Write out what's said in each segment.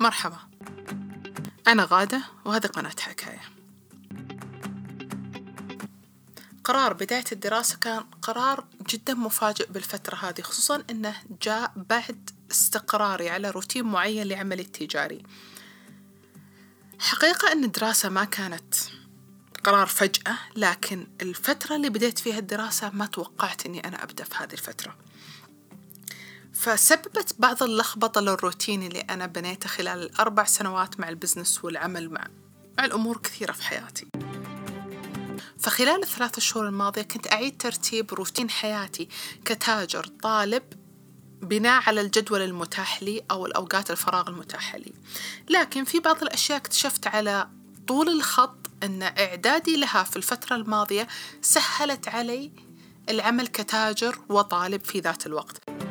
مرحبا. أنا غادة وهذه قناة حكاية. قرار بداية الدراسة كان قرار جدا مفاجئ بالفترة هذه خصوصا أنه جاء بعد استقراري على روتين معين لعملي التجاري. حقيقة أن الدراسة ما كانت قرار فجأة لكن الفترة اللي بديت فيها الدراسة ما توقعت أني أنا أبدأ في هذه الفترة. فسببت بعض اللخبطة للروتين اللي أنا بنيته خلال الأربع سنوات مع البزنس والعمل مع, مع الأمور كثيرة في حياتي. فخلال الثلاث شهور الماضية كنت أعيد ترتيب روتين حياتي كتاجر طالب بناء على الجدول المتاح لي أو الأوقات الفراغ المتاحة لي. لكن في بعض الأشياء اكتشفت على طول الخط أن إعدادي لها في الفترة الماضية سهلت علي العمل كتاجر وطالب في ذات الوقت.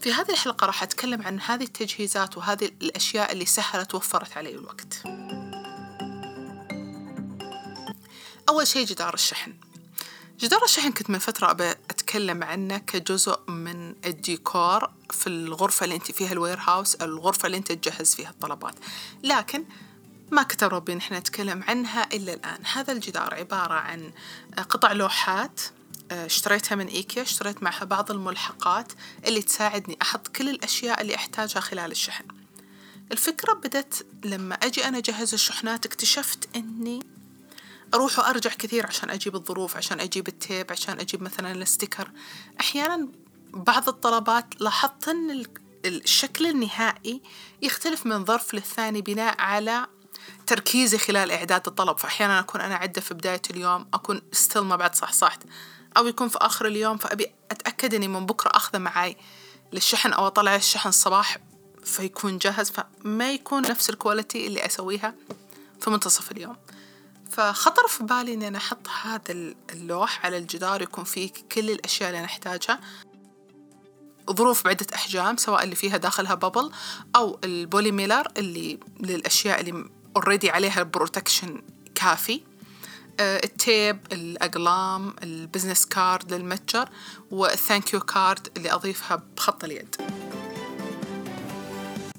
في هذه الحلقة راح أتكلم عن هذه التجهيزات وهذه الأشياء اللي سهلت وفرت علي الوقت. أول شيء جدار الشحن. جدار الشحن كنت من فترة أبى أتكلم عنه كجزء من الديكور في الغرفة اللي أنت فيها الوير هاوس أو الغرفة اللي أنت تجهز فيها الطلبات. لكن ما كتب ربي نحن نتكلم عنها إلا الآن. هذا الجدار عبارة عن قطع لوحات اشتريتها من إيكيا اشتريت معها بعض الملحقات اللي تساعدني أحط كل الأشياء اللي أحتاجها خلال الشحن. الفكرة بدت لما أجي أنا أجهز الشحنات اكتشفت أني أروح وأرجع كثير عشان أجيب الظروف عشان أجيب التيب عشان أجيب مثلا الستيكر. أحيانا بعض الطلبات لاحظت أن الشكل النهائي يختلف من ظرف للثاني بناء على تركيزي خلال إعداد الطلب. فأحيانا أكون أنا أعده في بداية اليوم أكون still ما بعد صحصحت. أو يكون في آخر اليوم فأبي أتأكد إني من بكرة أخذه معي للشحن أو أطلع الشحن الصباح فيكون جاهز فما يكون نفس ال quality اللي أسويها في منتصف اليوم. فخطر في بالي إني أنا أحط هذا اللوح على الجدار يكون فيه كل الأشياء اللي أنا أحتاجها. ظروف بعدة أحجام سواء اللي فيها داخلها bubble أو ال poly mailer اللي للأشياء اللي already عليها protection كافي. ال tape الأقلام ال business card للمتجر وال thank you card اللي أضيفها بخط اليد.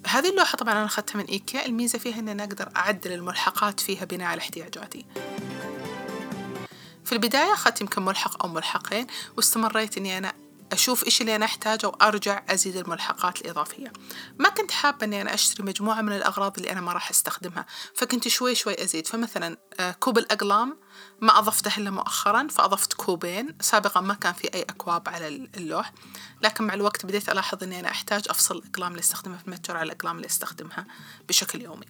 هذه اللوحة طبعا أنا أخذتها من إيكيا. الميزة فيها أني أنا أقدر أعدل الملحقات فيها بناء على احتياجاتي. في البداية أخذت يمكن ملحق أو ملحقين واستمريت أني أنا أشوف إيش اللي أنا أحتاجه وأرجع أزيد الملحقات الإضافية. ما كنت حابة أني أنا أشتري مجموعة من الأغراض اللي أنا ما راح أستخدمها فكنت شوي شوي أزيد. فمثلا آه، كوب الأقلام ما أضفته إلا مؤخرا فأضفت كوبين. سابقا ما كان في أي أكواب على اللوح. لكن مع الوقت بديت ألاحظ أني أنا أحتاج أفصل الأقلام اللي أستخدمها في المتجر على الأقلام اللي أستخدمها بشكل يومي.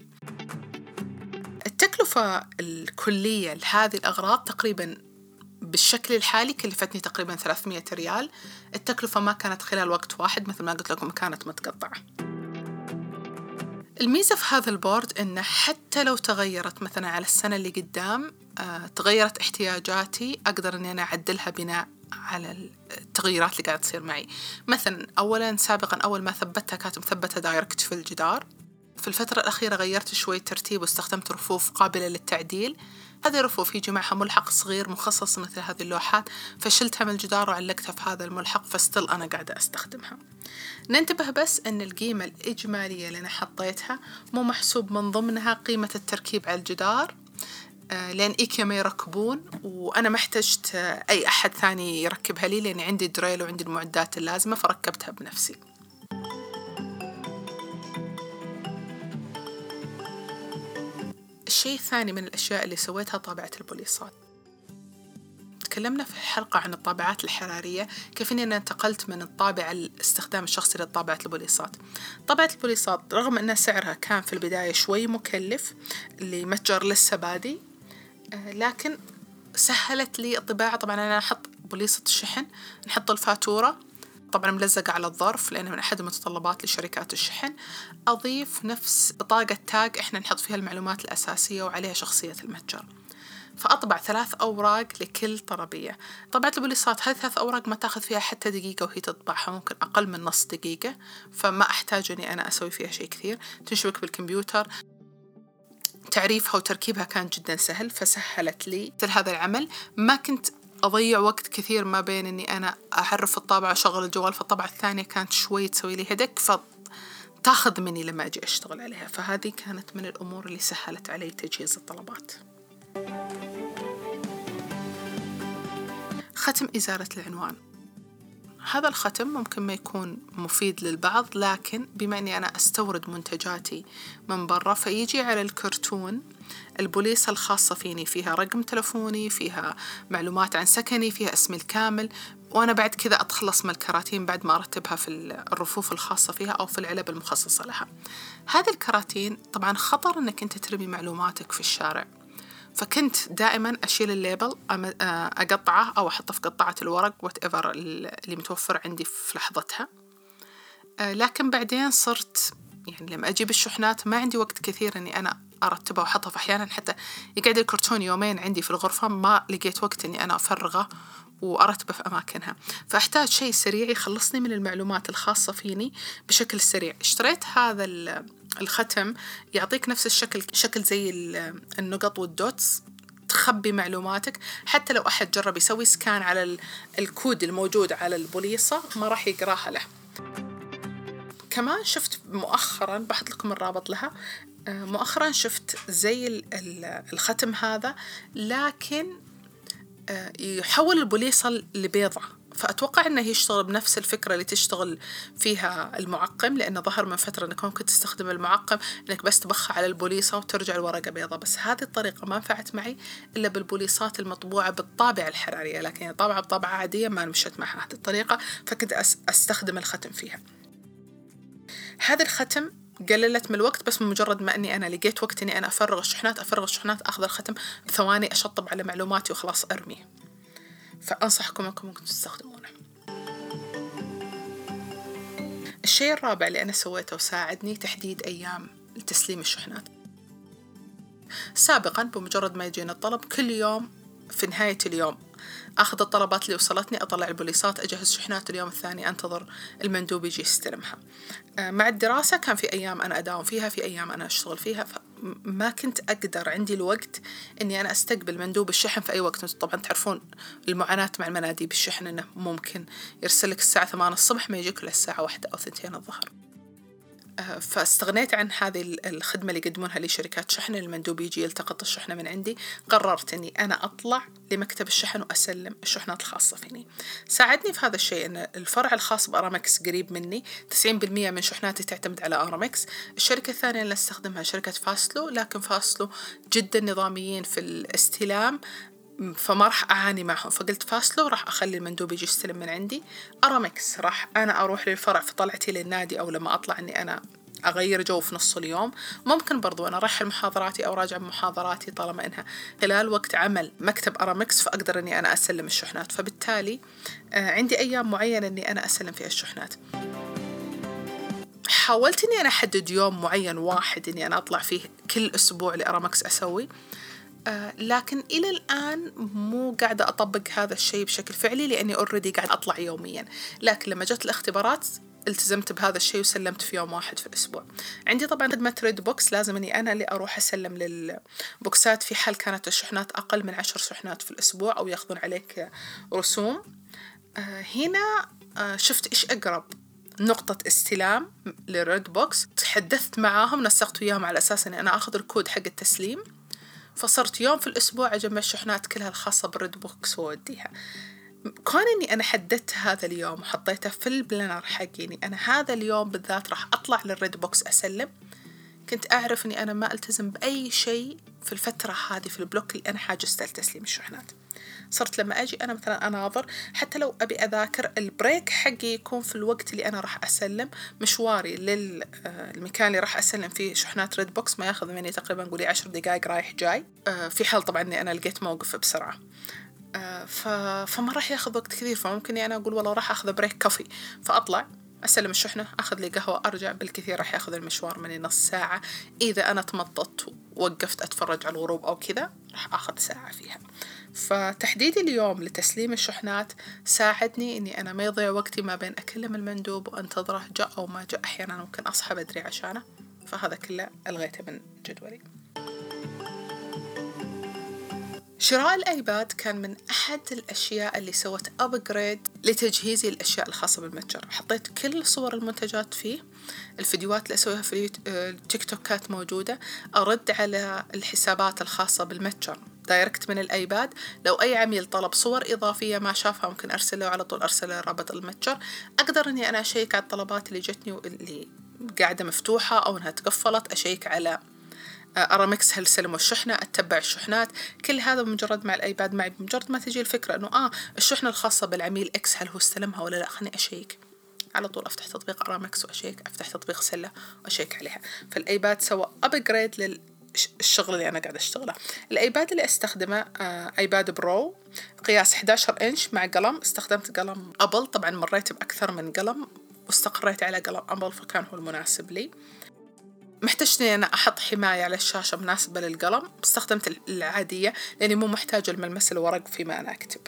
التكلفة الكلية لهذه الأغراض تقريبا بالشكل الحالي كلفتني تقريبا 300 ريال. التكلفة ما كانت خلال وقت واحد مثل ما قلت لكم كانت متقطعة. الميزة في هذا البورد إنه حتى لو تغيرت مثلا على السنة اللي قدام آه، تغيرت احتياجاتي أقدر إني أنا أعدلها بناء على التغييرات اللي قاعدة تصير معي. مثلا أولا سابقا أول ما ثبتها كانت مثبتة direct في الجدار. في الفترة الأخيرة غيرت شوي الترتيب واستخدمت رفوف قابلة للتعديل. هذه الرفوف يجي معها ملحق صغير مخصص مثل هذه اللوحات فشلتها من الجدار وعلقتها في هذا الملحق فستل أنا قاعدة أستخدمها. ننتبه بس أن القيمة الإجمالية اللي أنا حطيتها مو محسوب من ضمنها قيمة التركيب على الجدار آه، لأن إيكيا ما يركبون وأنا ما احتجت أي أحد ثاني يركبها لي لأن عندي دريل وعندي المعدات اللازمة فركبتها بنفسي. الشيء الثاني من الأشياء اللي سويتها طابعة البوليصات. تكلمنا في الحلقة عن الطابعات الحرارية كيف أني أنا انتقلت من الطابع الاستخدام الشخصي لطابعة البوليصات. طابعة البوليصات رغم أن سعرها كان في البداية شوي مكلف لمتجر لسه بادي آه، لكن سهلت لي الطباعة. طبعا أنا أحط بوليصة الشحن نحط الفاتورة طبعا ملزقة على الظرف لأنه من أحد المتطلبات لشركات الشحن. أضيف نفس بطاقة تاج إحنا نحط فيها المعلومات الأساسية وعليها شخصية المتجر. فأطبع ثلاث أوراق لكل طلبية طبعت البوليصات هذه ثلاث أوراق ما تأخذ فيها حتى دقيقة وهي تطبعها ممكن أقل من نص دقيقة فما أحتاج أني أنا أسوي فيها شيء كثير. تنشبك بالكمبيوتر. تعريفها وتركيبها كان جدا سهل فسهلت لي مثل هذا العمل. ما كنت أضيع وقت كثير ما بين إني أنا أحرف الطابعة وأشغل الجوال فالطبعة الثانية كانت شوي تسوي لي هدك تاخذ مني لما أجي أشتغل عليها. فهذه كانت من الأمور اللي سهلت علي تجهيز الطلبات. ختم إزالة العنوان. هذا الختم ممكن ما يكون مفيد للبعض لكن بما أني أنا أستورد منتجاتي من برا فيجي على الكرتون البوليصة الخاصة فيني. فيها رقم تلفوني فيها معلومات عن سكني فيها اسمي الكامل. وأنا بعد كذا أتخلص من الكراتين بعد ما أرتبها في الرفوف الخاصة فيها أو في العلب المخصصة لها. هذه الكراتين طبعا خطر أنك أنت ترمي معلوماتك في الشارع. فكنت دائما أشيل ال label أقطعه أو أحطه في قطعة الورق whatever اللي متوفر عندي في لحظتها. لكن بعدين صرت يعني لما أجيب الشحنات ما عندي وقت كثير إني أنا أرتبها وأحطها فأحيانا حتى يقعد الكرتون يومين عندي في الغرفة ما لقيت وقت إني أنا أفرغه. وأرتبه في أماكنها. فأحتاج شيء سريع يخلصني من المعلومات الخاصة فيني بشكل سريع. اشتريت هذا الختم يعطيك نفس الشكل شكل زي النقط والدوتس تخبي معلوماتك. حتى لو أحد جرب يسوي سكان على الكود الموجود على البوليصة ما راح يقراها له. كمان شفت مؤخرا بحط لكم الرابط لها. مؤخرا شفت زي الختم هذا لكن يحول البوليصة لبيضة. فأتوقع أنه يشتغل بنفس الفكرة اللي تشتغل فيها المعقم لأنه ظهر من فترة أنك ممكن تستخدم المعقم أنك بس تبخها على البوليصة وترجع الورقة بيضة. بس هذه الطريقة ما نفعت معي إلا بالبوليصات المطبوعة بالطابعة الحرارية لكن طابعة بطابعة عادية ما مشت معها هذه الطريقة فكنت أستخدم الختم فيها. هذا الختم قللت من الوقت بس بمجرد ما إني أنا لقيت وقت إني أنا أفرغ الشحنات أفرغ الشحنات أخذ الختم ثواني أشطب على معلوماتي وخلاص ارميه فأنصحكم أنكم ممكن تستخدمونه. الشيء الرابع اللي أنا سويته وساعدني تحديد أيام لتسليم الشحنات. سابقا بمجرد ما يجينا الطلب كل يوم في نهاية اليوم أخذ الطلبات اللي وصلتني أطلع البوليصات أجهز شحنات اليوم الثاني أنتظر المندوب يجي يستلمها. مع الدراسة كان في أيام أنا أداوم فيها في أيام أنا أشتغل فيها ما كنت أقدر عندي الوقت إني أنا أستقبل مندوب الشحن في أي وقت. طبعا تعرفون المعاناة مع المناديب الشحن إنه ممكن يرسلك الساعة ثمان الصبح ما يجيك إلا الساعة واحدة أو ثنتين الظهر. فاستغنيت عن هذه الخدمة اللي يقدمونها لي شركات شحن المندوب يجي يلتقط الشحنة من عندي. قررت أني أنا أطلع لمكتب الشحن وأسلم الشحنات الخاصة فيني. ساعدني في هذا الشيء أن الفرع الخاص بأرامكس قريب مني 90% من شحناتي تعتمد على أرامكس. الشركة الثانية اللي أستخدمها شركة فاصلو لكن فاصلو جدا نظاميين في الاستلام. فما راح أعاني معهم. فقلت فاصلو راح أخلي المندوب يجي يستلم من عندي. أرامكس راح أنا أروح للفرع في طلعتي للنادي أو لما أطلع إني أنا أغير جو في نص اليوم. ممكن برضو أنا أرحل محاضراتي أو راجع محاضراتي طالما إنها خلال وقت عمل مكتب أرامكس فأقدر إني أنا أسلم الشحنات. فبالتالي عندي أيام معينة إني أنا أسلم فيها الشحنات. حاولت إني أنا أحدد يوم معين واحد إني أنا أطلع فيه كل أسبوع لأرامكس أسوي. آه لكن إلى الآن مو قاعدة أطبق هذا الشيء بشكل فعلي لأني أوريدي قاعد أطلع يوميا. لكن لما جت الاختبارات التزمت بهذا الشيء وسلمت في يوم واحد في الأسبوع. عندي طبعا خدمة ريد بوكس لازم أني أنا اللي أروح أسلم للبوكسات. في حال كانت الشحنات أقل من عشر شحنات في الأسبوع أو يأخذون عليك رسوم. آه هنا آه شفت إيش أقرب نقطة استلام للريد بوكس تحدثت معاهم نسقت وياهم على أساس أني أنا أخذ الكود حق التسليم. فصرت يوم في الأسبوع أجمع الشحنات كلها الخاصة بالريد بوكس وأوديها كون إني أنا حددت هذا اليوم وحطيته في ال planner حقي اني أنا هذا اليوم بالذات راح أطلع للريد بوكس أسلم. كنت أعرف إني أنا ما ألتزم بأي شيء في الفترة هذه في ال block اللي أنا حاجزته لتسليم الشحنات. صرت لما أجي أنا مثلا أناظر حتى لو أبي أذاكر ال break حقي يكون في الوقت اللي أنا راح أسلم مشواري للمكان اللي راح أسلم فيه شحنات ريد بوكس ما ياخذ مني تقريبا قولي عشر دقائق رايح جاي في حال طبعا إني أنا لقيت موقف بسرعة. ف... فما راح ياخذ وقت كثير فممكن يعني أقول والله راح أخذ break كافي فأطلع. أسلم الشحنة أخذ لي قهوة أرجع بالكثير راح ياخذ المشوار مني نص ساعة. إذا أنا تمططت ووقفت أتفرج على الغروب أو كذا راح أخذ ساعة فيها. فتحديدي اليوم لتسليم الشحنات ساعدني إني أنا ما يضيع وقتي ما بين أكلم المندوب وأنتظره جاء أو ما جاء أحيانا ممكن أصحى بدري عشانه. فهذا كله ألغيته من جدولي. شراء الآيباد كان من أحد الأشياء اللي سوت upgrade لتجهيزي الأشياء الخاصة بالمتجر. حطيت كل صور المنتجات فيه. الفيديوهات اللي أسويها في التيك توكات موجودة. أرد على الحسابات الخاصة بالمتجر. direct من الآيباد. لو أي عميل طلب صور إضافية ما شافها ممكن أرسله على طول أرسله رابط المتجر. أقدر إني أنا أشيك على الطلبات اللي جتني واللي قاعدة مفتوحة أو إنها تقفلت أشيك على ارامكس هل سلموا الشحنه أتبع الشحنات. كل هذا بمجرد مع الآيباد معي بمجرد ما تجي الفكرة إنه آه الشحنة الخاصة بالعميل X هل هو استلمها ولا لا؟ خليني أشيك. على طول أفتح تطبيق ارامكس وأشيك أفتح تطبيق سلة وأشيك عليها. فالآيباد سوى upgrade لل الشغل اللي أنا قاعدة أشتغله. الأيباد اللي أستخدمه آه أيباد Pro قياس 11 إنش مع قلم. استخدمت قلم أبل طبعا مريت بأكثر من قلم واستقريت على قلم أبل فكان هو المناسب لي. محتاجني أنا أحط حماية على الشاشة مناسبة للقلم استخدمت العادية لأني مو محتاجة الملمس الورق فيما أنا أكتب.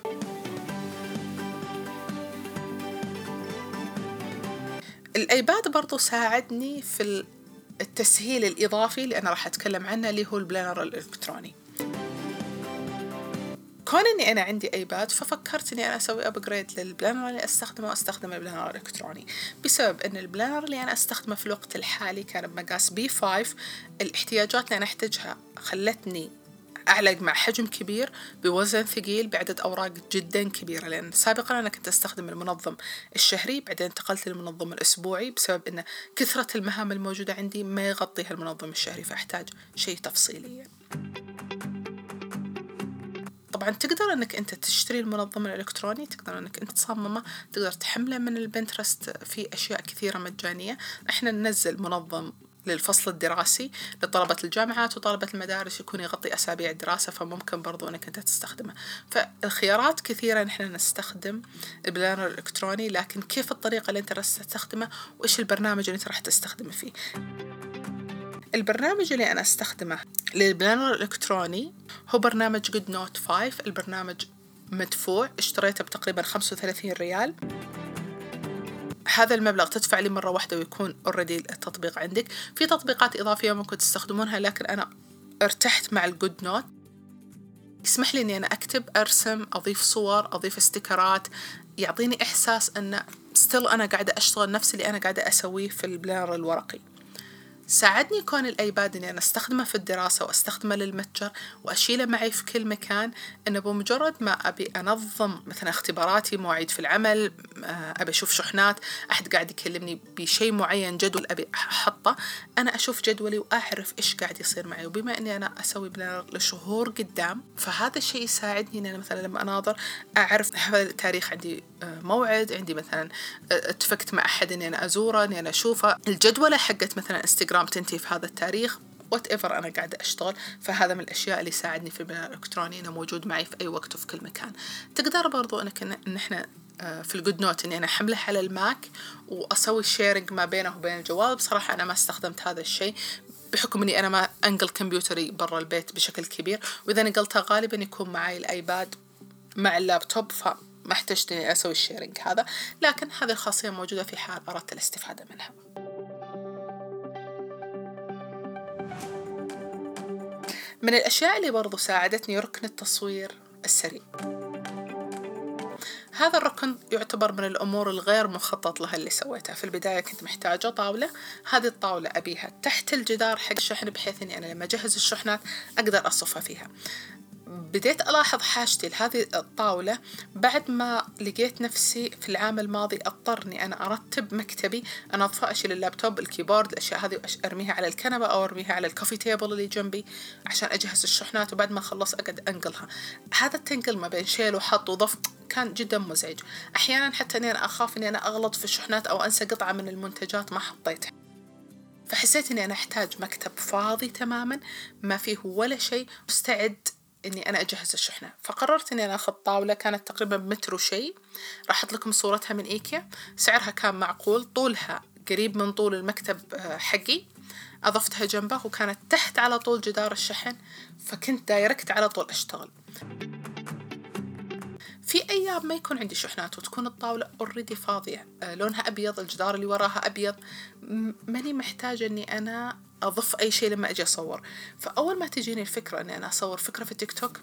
الأيباد برضو ساعدني في التسهيل الإضافي اللي أنا راح أتكلم عنه اللي هو ال planner الإلكتروني. كون إني أنا عندي ايباد ففكرت إني أنا أسوي upgrade لل planner اللي أستخدمه واستخدم ال planner الإلكتروني. بسبب إن ال planner اللي أنا أستخدمه في الوقت الحالي كان بمقاس B5 الاحتياجات اللي أنا أحتاجها خلتني أعلق مع حجم كبير بوزن ثقيل بعدد أوراق جدا كبيرة. لأن سابقا أنا كنت أستخدم المنظم الشهري بعدين انتقلت للمنظم الأسبوعي بسبب أن كثرة المهام الموجودة عندي ما يغطيها المنظم الشهري فأحتاج شيء تفصيلي. طبعا تقدر إنك أنت تشتري المنظم الالكتروني تقدر إنك أنت تصممه تقدر تحمله من البنترست في أشياء كثيرة مجانية. إحنا ننزل منظم للفصل الدراسي لطلبة الجامعات وطلبة المدارس يكون يغطي أسابيع الدراسة فممكن برضو أنك أنت تستخدمه. فالخيارات كثيرة نحن نستخدم ال planner الإلكتروني لكن كيف الطريقة اللي أنت راح تستخدمه؟ وإيش البرنامج اللي أنت راح تستخدمه فيه؟ البرنامج اللي أنا أستخدمه لل planner الإلكتروني هو برنامج GoodNotes 5 البرنامج مدفوع اشتريته بتقريبا 35 ريال. هذا المبلغ تدفع لي مرة واحدة ويكون already التطبيق عندك. في تطبيقات إضافية ممكن تستخدمونها لكن أنا ارتحت مع ال GoodNotes يسمح لي إني أنا أكتب أرسم أضيف صور أضيف استيكرات. يعطيني إحساس أن still أنا قاعدة أشتغل نفس اللي أنا قاعدة أسويه في ال planner الورقي. ساعدني كون الأيباد إني أنا أستخدمه في الدراسة وأستخدمه للمتجر وأشيله معي في كل مكان إنه بمجرد ما أبي أنظم مثلا اختباراتي مواعيد في العمل آه، أبي أشوف شحنات أحد قاعد يكلمني بشيء معين جدول أبي أحطه أنا أشوف جدولي وأعرف إيش قاعد يصير معي. وبما إني أنا أسوي planner لشهور قدام فهذا الشيء يساعدني إن أنا مثلا لما أناظر أعرف هذا التاريخ عندي آه، موعد عندي مثلا آه، اتفقت مع أحد إني أنا أزوره إني أنا أشوفه. الجدولة حقت مثلا انستغرام البرنامج تنتهي في هذا التاريخ whatever أنا قاعدة أشتغل فهذا من الأشياء اللي يساعدني في ال planner الالكتروني إنه موجود معي في أي وقت وفي كل مكان. تقدر برضو إنك ان إحنا آه، في ال GoodNotes إني أنا أحمله على الماك وأسوي sharing ما بينه وبين الجوال. بصراحة أنا ما استخدمت هذا الشيء بحكم إني أنا ما أنقل كمبيوتري برا البيت بشكل كبير. وإذا نقلتها غالبا يكون معي الآيباد مع اللابتوب فما احتجت إني أسوي ال sharing هذا. لكن هذه الخاصية موجودة في حال أردت الاستفادة منها. من الأشياء اللي برضو ساعدتني ركن التصوير السريع. هذا الركن يعتبر من الأمور الغير مخطط لها اللي سويتها. في البداية كنت محتاجة طاولة. هذه الطاولة أبيها تحت الجدار حق الشحن بحيث أني أنا لما أجهز الشحنات أقدر أصفها فيها. بديت ألاحظ حاجتي لهذه الطاولة بعد ما لقيت نفسي في العام الماضي أضطر إني أنا أرتب مكتبي أنظفه أشيل اللابتوب ال keyboard الأشياء هذه أرميها على الكنبة أو أرميها على ال coffee table اللي جنبي عشان أجهز الشحنات وبعد ما أخلص أقعد أنقلها. هذا التنقل ما بين شيل وحط وضف كان جدا مزعج. أحيانا حتى إني أنا أخاف إني أنا أغلط في الشحنات أو أنسى قطعة من المنتجات ما حطيتها. فحسيت إني أنا أحتاج مكتب فاضي تماما ما فيه ولا شيء مستعد إني أنا أجهز الشحنة. فقررت إني أنا أخذ طاولة كانت تقريبا متر وشي راح أحط لكم صورتها من إيكيا. سعرها كان معقول طولها قريب من طول المكتب آه، حقي. أضفتها جنبه وكانت تحت على طول جدار الشحن فكنت direct على طول أشتغل. في أيام ما يكون عندي شحنات وتكون الطاولة already فاضية آه، لونها أبيض الجدار اللي وراها أبيض ماني محتاجة إني أنا أضف أي شيء لما أجي أصور. فأول ما تجيني الفكرة إني أنا أصور فكرة في التيك توك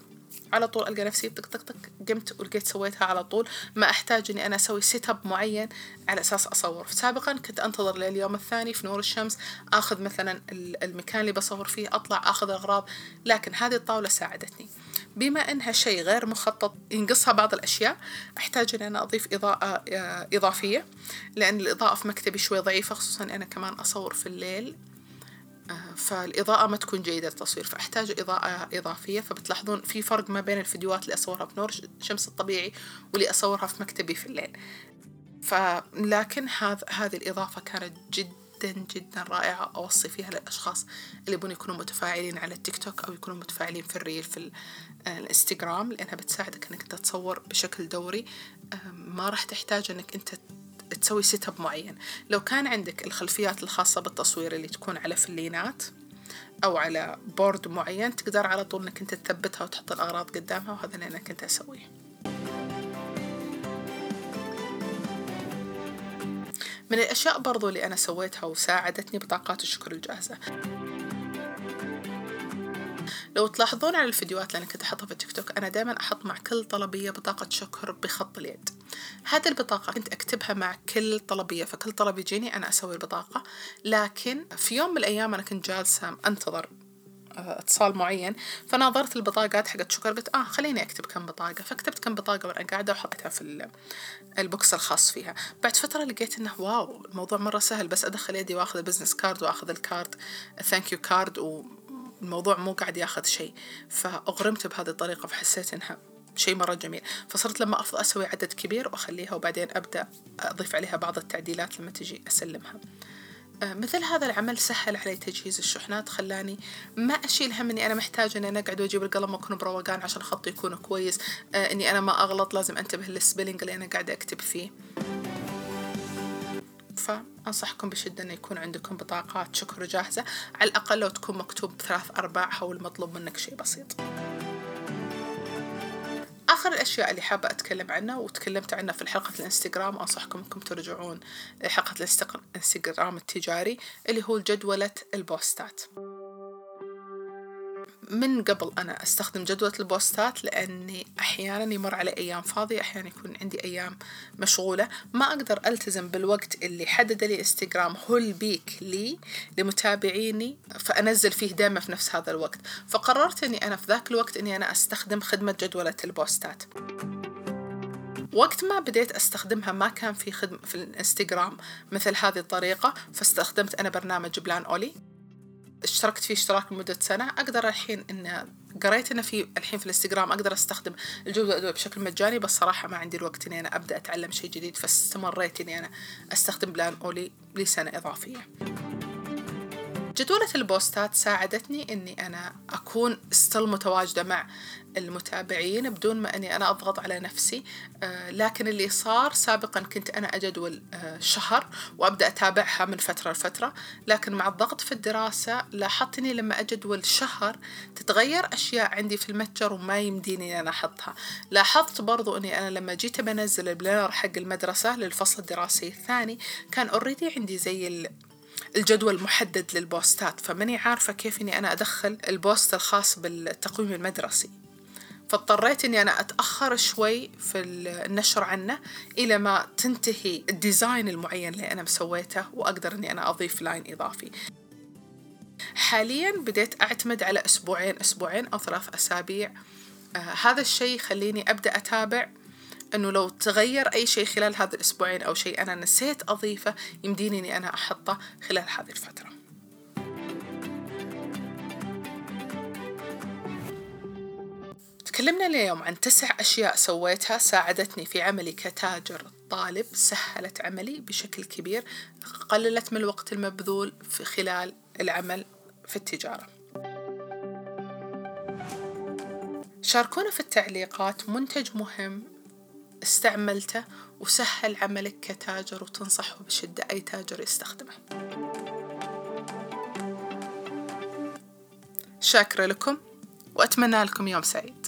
على طول ألقى نفسي طق طق طق قمت ولقيت سويتها على طول. ما أحتاج إني أنا أسوي setup معين على أساس أصور. سابقا كنت أنتظر لليوم الثاني في نور الشمس أخذ مثلا المكان اللي بصور فيه أطلع أخذ أغراض لكن هذه الطاولة ساعدتني. بما إنها شيء غير مخطط ينقصها بعض الأشياء أحتاج إن أنا أضيف إضاءة آه، إضافية لأن الإضاءة في مكتبي شوي ضعيفة خصوصا أنا كمان أصور في الليل آه، فالإضاءة ما تكون جيدة التصوير فأحتاج إضاءة إضافية فبتلاحظون في فرق ما بين الفيديوهات اللي أصورها بنور شمس الطبيعي واللي أصورها في مكتبي في الليل. فلكن هذا هذه الإضافة كانت جدا جدا رائعة أوصي فيها للأشخاص اللي يبون يكونوا متفاعلين على التيك توك أو يكونوا متفاعلين في ال reel في الإنستغرام لأنها بتساعدك أنك أنت تصور بشكل دوري. ما راح تحتاج أنك أنت تسوي setup معين. لو كان عندك الخلفيات الخاصة بالتصوير اللي تكون على فلينات أو على board معين تقدر على طول إنك أنت تثبتها وتحط الأغراض قدامها وهذا اللي أنا كنت أسويه. من الأشياء برضو اللي أنا سويتها وساعدتني بطاقات الشكر الجاهزة. لو تلاحظون على الفيديوهات اللي أنا كنت أحطها في التيك توك أنا دائما أحط مع كل طلبية بطاقة شكر بخط اليد. هذه البطاقة كنت أكتبها مع كل طلبية فكل طلب يجيني أنا أسوي البطاقة. لكن في يوم من الأيام أنا كنت جالسة أنتظر اتصال معين فناظرت البطاقات حقت شكر قلت آه خليني أكتب كم بطاقة فكتبت كم بطاقة وأنا قاعدة وحطيتها في ال box الخاص فيها. بعد فترة لقيت إنه wow الموضوع مرة سهل بس أدخل يدي وأخذ ال business card وأخذ ال card thank you card والموضوع مو قاعد ياخذ شيء. فأغرمت بهذه الطريقة فحسيت إنها شيء مرة جميل. فصرت لما أفضل أسوي عدد كبير وأخليها وبعدين أبدأ أضيف عليها بعض التعديلات لما تجي أسلمها. مثل هذا العمل سهل علي تجهيز الشحنات خلاني ما أشيل هم إني أنا محتاجة إني أنا أقعد وأجيب القلم وأكون بروقان عشان خطي يكون كويس آه، إني أنا ما أغلط لازم أنتبه للسبيلينج اللي أنا قاعدة أكتب فيه. فأنصحكم بشدة أن يكون عندكم بطاقات شكر جاهزة على الأقل لو تكون مكتوب ثلاث أرباعها والمطلوب منك شيء بسيط. آخر الأشياء اللي حابة أتكلم عنها وتكلمت عنها في حلقة الإنستغرام وأنصحكم أنكم ترجعون حلقة الإنستغرام التجاري اللي هو جدولة البوستات. من قبل أنا أستخدم جدولة البوستات لأني أحيانا يمر علي أيام فاضية أحيانا يكون عندي أيام مشغولة. ما أقدر ألتزم بالوقت اللي حدد لي إنستغرام هو ال peak لي لمتابعيني فأنزل فيه دائما في نفس هذا الوقت. فقررت أني أنا في ذاك الوقت أني أنا أستخدم خدمة جدولة البوستات. وقت ما بديت أستخدمها ما كان في خدمة في الإنستغرام مثل هذه الطريقة فاستخدمت أنا برنامج Planoly. اشتركت فيه اشتراك لمدة سنة أقدر الحين إن قريت إنه في الحين في الإنستغرام أقدر أستخدم الجدولة بشكل مجاني بس صراحة ما عندي الوقت إني أنا أبدأ أتعلم شيء جديد فاستمريت إني أنا أستخدم Planoly لسنة إضافية. جدولة البوستات ساعدتني إني أنا أكون still متواجدة مع المتابعين بدون ما أني أنا أضغط على نفسي. آه، لكن اللي صار سابقا كنت أنا أجدول آه، شهر وأبدأ أتابعها من فترة لفترة. لكن مع الضغط في الدراسة لاحظت أني لما أجدول شهر تتغير أشياء عندي في المتجر وما يمديني أنا أحطها. لاحظت برضو أني أنا لما جيت بنزل ال planner حق المدرسة للفصل الدراسي الثاني كان already عندي زي الجدول محدد للبوستات فماني عارفة كيف إني أنا أدخل ال post الخاص بالتقويم المدرسي. فاضطريت إني أنا أتأخر شوي في النشر عنه إلى ما تنتهي ال design المعين اللي أنا مسويته وأقدر إني أنا أضيف line إضافي. حاليا بديت أعتمد على أسبوعين أسبوعين أو ثلاث أسابيع. آه هذا الشيء يخليني أبدأ أتابع إنه لو تغير أي شيء خلال هذا الأسبوعين أو شيء أنا نسيت أضيفه يمديني إني أنا أحطه خلال هذه الفترة. تكلمنا اليوم عن تسع أشياء سويتها ساعدتني في عملي كتاجر طالب سهلت عملي بشكل كبير قللت من الوقت المبذول في خلال العمل في التجارة. شاركونا في التعليقات منتج مهم استعملته وسهل عملك كتاجر وتنصحه بشدة أي تاجر يستخدمه. شاكرة لكم وأتمنى لكم يوم سعيد.